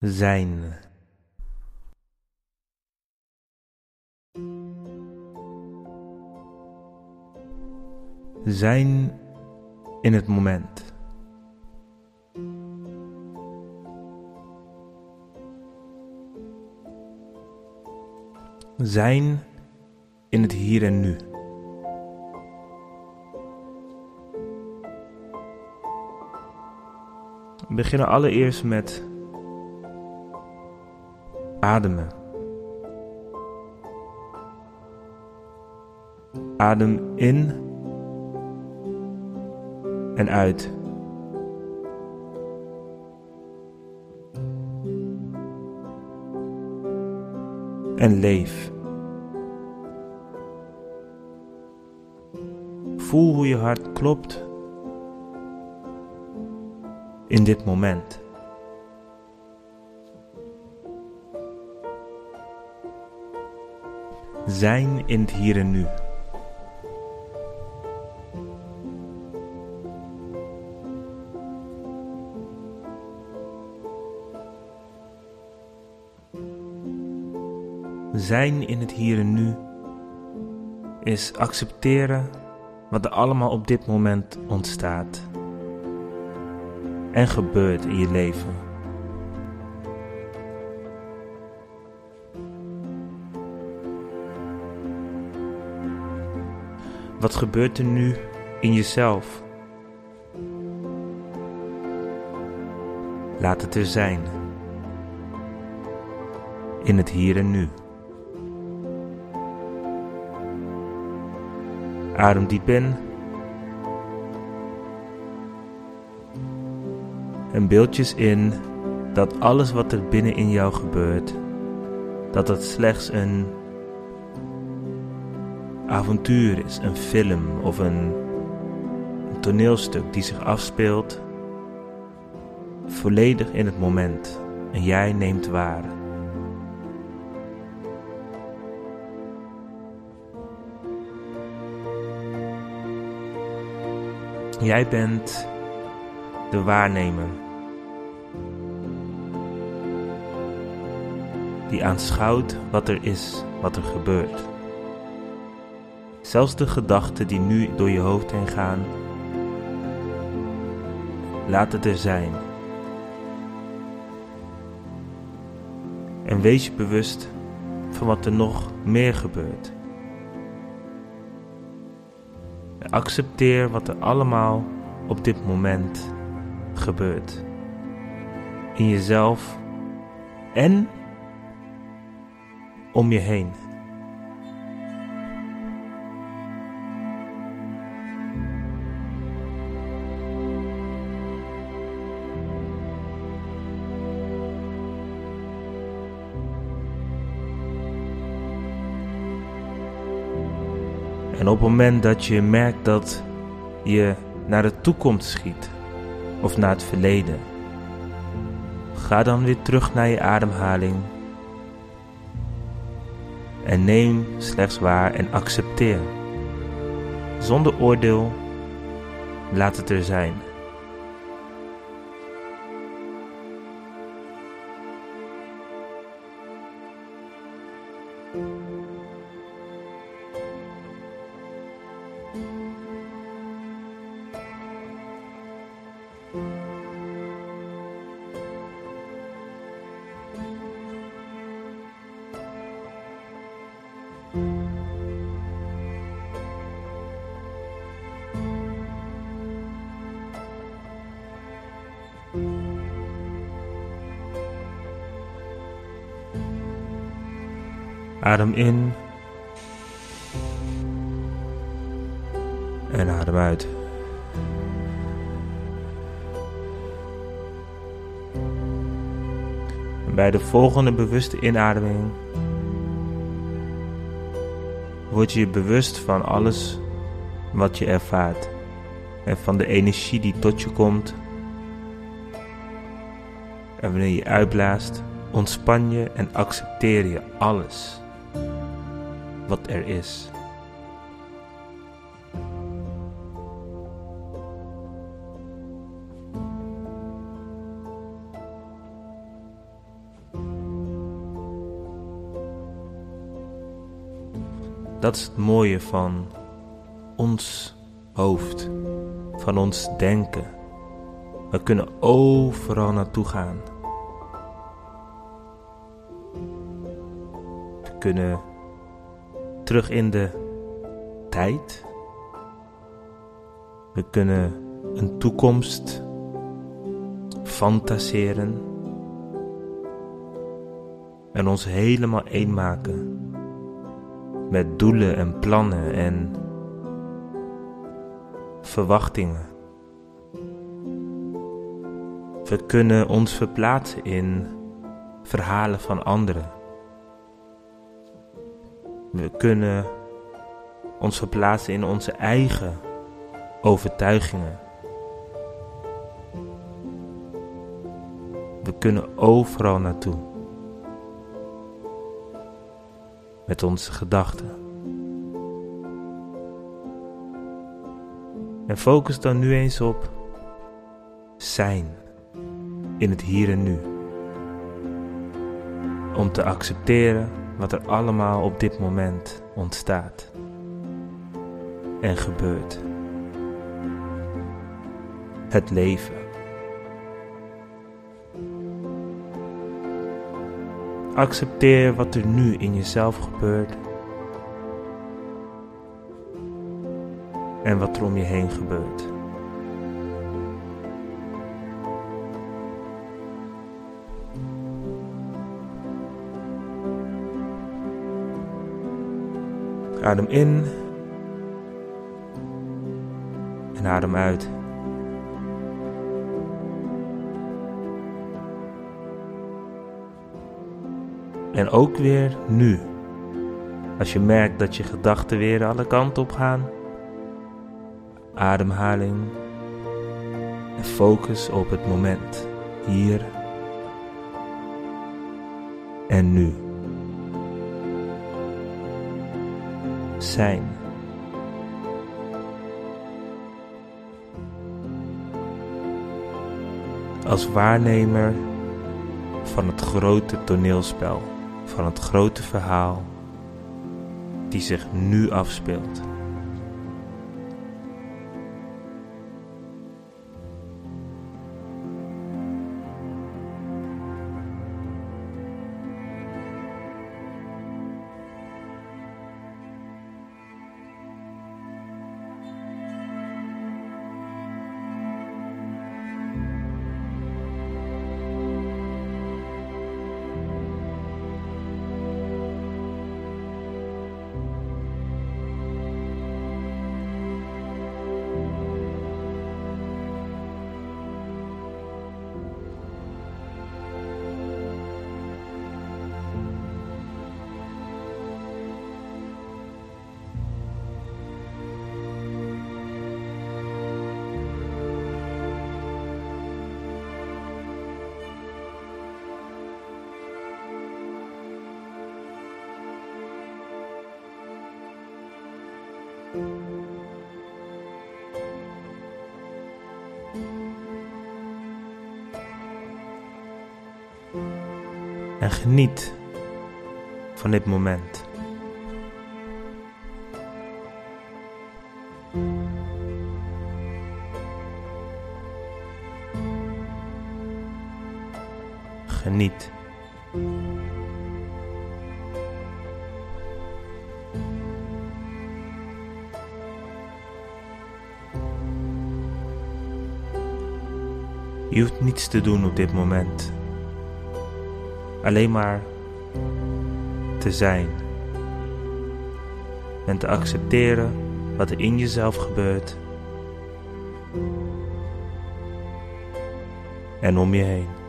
zijn. Zijn in het moment. Zijn in het hier en nu. Beginnen allereerst met ademen. Adem in en uit. En leef. Voel hoe je hart klopt in dit moment. Zijn in het hier en nu. Zijn in het hier en nu is accepteren wat er allemaal op dit moment ontstaat en gebeurt in je leven. Wat gebeurt er nu in jezelf? Laat het er zijn. In het hier en nu. Adem diep in. En beeldjes in dat alles wat er binnen in jou gebeurt, dat het slechts een avontuur is, een film of een, een toneelstuk die zich afspeelt volledig in het moment en jij neemt waar. Jij bent de waarnemer. Die aanschouwt wat er is, wat er gebeurt. Zelfs de gedachten die nu door je hoofd heen gaan, laat het er zijn. En wees je bewust van wat er nog meer gebeurt. Accepteer wat er allemaal op dit moment gebeurt. In jezelf en om je heen. En op het moment dat je merkt dat je naar de toekomst schiet of naar het verleden, ga dan weer terug naar je ademhaling en neem slechts waar en accepteer. Zonder oordeel, laat het er zijn. Adem in. En adem uit. En bij de volgende bewuste inademing word je je bewust van alles wat je ervaart en van de energie die tot je komt. En wanneer je uitblaast, ontspan je en accepteer je alles wat er is. Dat is het mooie van ons hoofd, van ons denken. We kunnen overal naartoe gaan. We kunnen terug in de tijd. We kunnen een toekomst fantaseren en ons helemaal één maken met doelen en plannen en verwachtingen. We kunnen ons verplaatsen in verhalen van anderen. We kunnen ons verplaatsen in onze eigen overtuigingen. We kunnen overal naartoe. Met onze gedachten. En focus dan nu eens op zijn in het hier en nu. Om te accepteren wat er allemaal op dit moment ontstaat en gebeurt. Het leven. Accepteer wat er nu in jezelf gebeurt en wat er om je heen gebeurt. Adem in en adem uit. En ook weer nu. Als je merkt dat je gedachten weer alle kanten op gaan. Ademhaling. En focus op het moment. Hier. En nu. Zijn. Als waarnemer van het grote toneelspel van het grote verhaal die zich nu afspeelt. En geniet van dit moment. Geniet. Je hoeft niets te doen op dit moment. Alleen maar te zijn. En te accepteren wat er in jezelf gebeurt. En om je heen.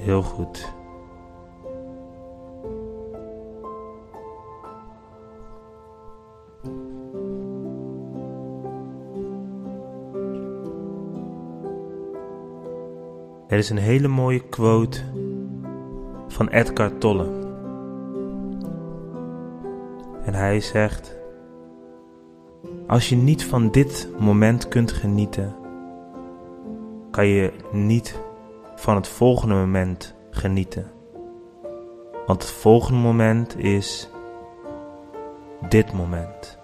Heel goed. Er is een hele mooie quote van Edgar Tolle. En hij zegt: Als je niet van dit moment kunt genieten, kan je niet van het volgende moment genieten. Want het volgende moment is dit moment.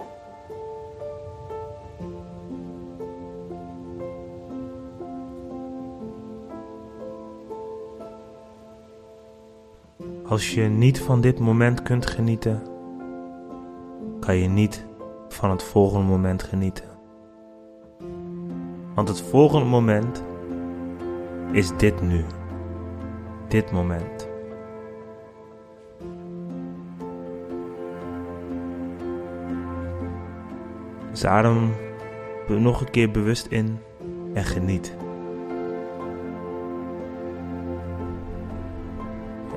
Als je niet van dit moment kunt genieten, kan je niet van het volgende moment genieten. Want het volgende moment is dit nu. Dit moment. Dus adem nog een keer bewust in en geniet.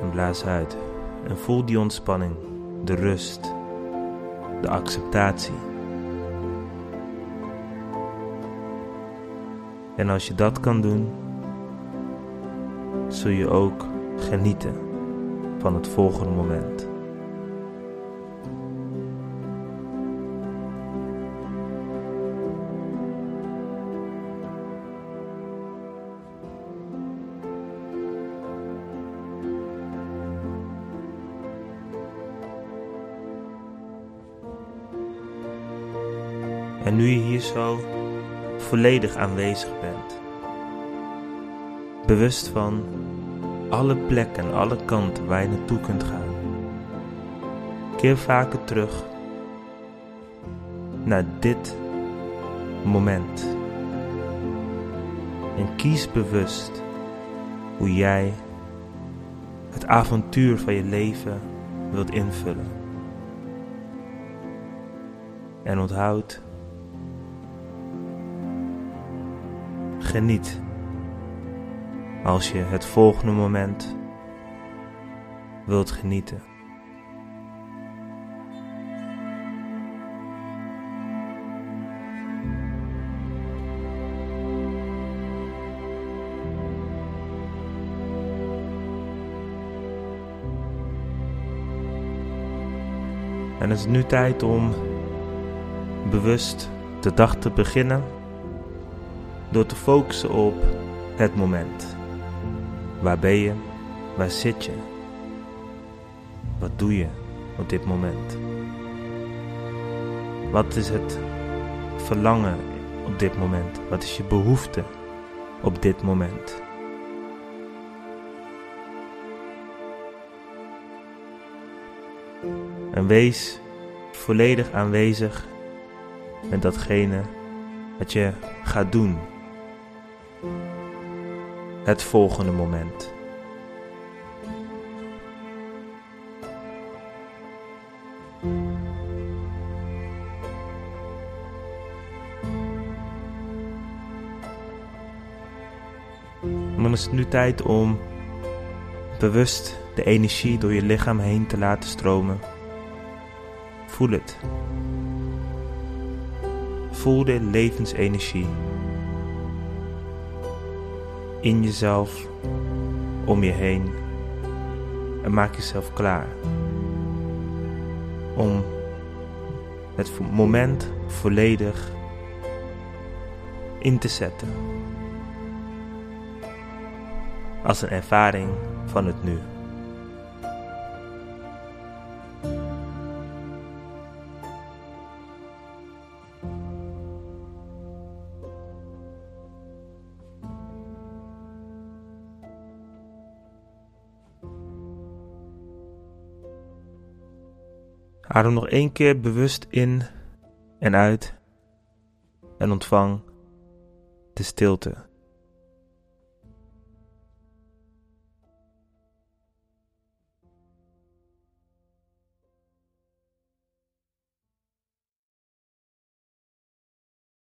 En blaas uit. En voel die ontspanning, de rust, de acceptatie. En als je dat kan doen, zul je ook genieten van het volgende moment. En nu je hier zo volledig aanwezig bent, bewust van alle plekken, alle kanten waar je naartoe kunt gaan. Keer vaker terug naar dit moment. En kies bewust hoe jij het avontuur van je leven wilt invullen. En onthoud, geniet als je het volgende moment wilt genieten. En het is nu tijd om bewust de dag te beginnen door te focussen op het moment. Waar ben je? Waar zit je? Wat doe je op dit moment? Wat is het verlangen op dit moment? Wat is je behoefte op dit moment? En wees volledig aanwezig met datgene wat je gaat doen het volgende moment. En dan is het nu tijd om bewust de energie door je lichaam heen te laten stromen. Voel het. Voel de levensenergie in jezelf, om je heen en maak jezelf klaar om het moment volledig in te zetten als een ervaring van het nu. Adem nog één keer bewust in en uit en ontvang de stilte.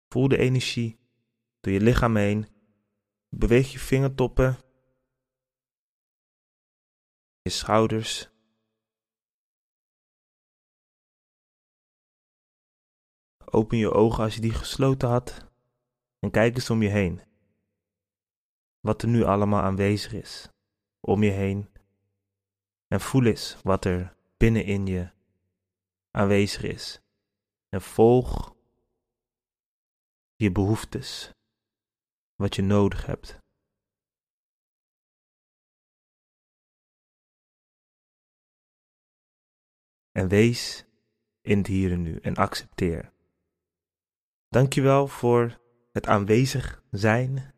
Voel de energie door je lichaam heen. Beweeg je vingertoppen je schouders. Open je ogen als je die gesloten had en kijk eens om je heen. Wat er nu allemaal aanwezig is om je heen. En voel eens wat er binnenin je aanwezig is. En volg je behoeftes, wat je nodig hebt. En wees in het hier en nu en accepteer. Dankjewel voor het aanwezig zijn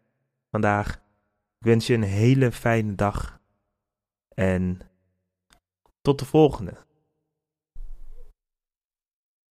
vandaag. Ik wens je een hele fijne dag en tot de volgende.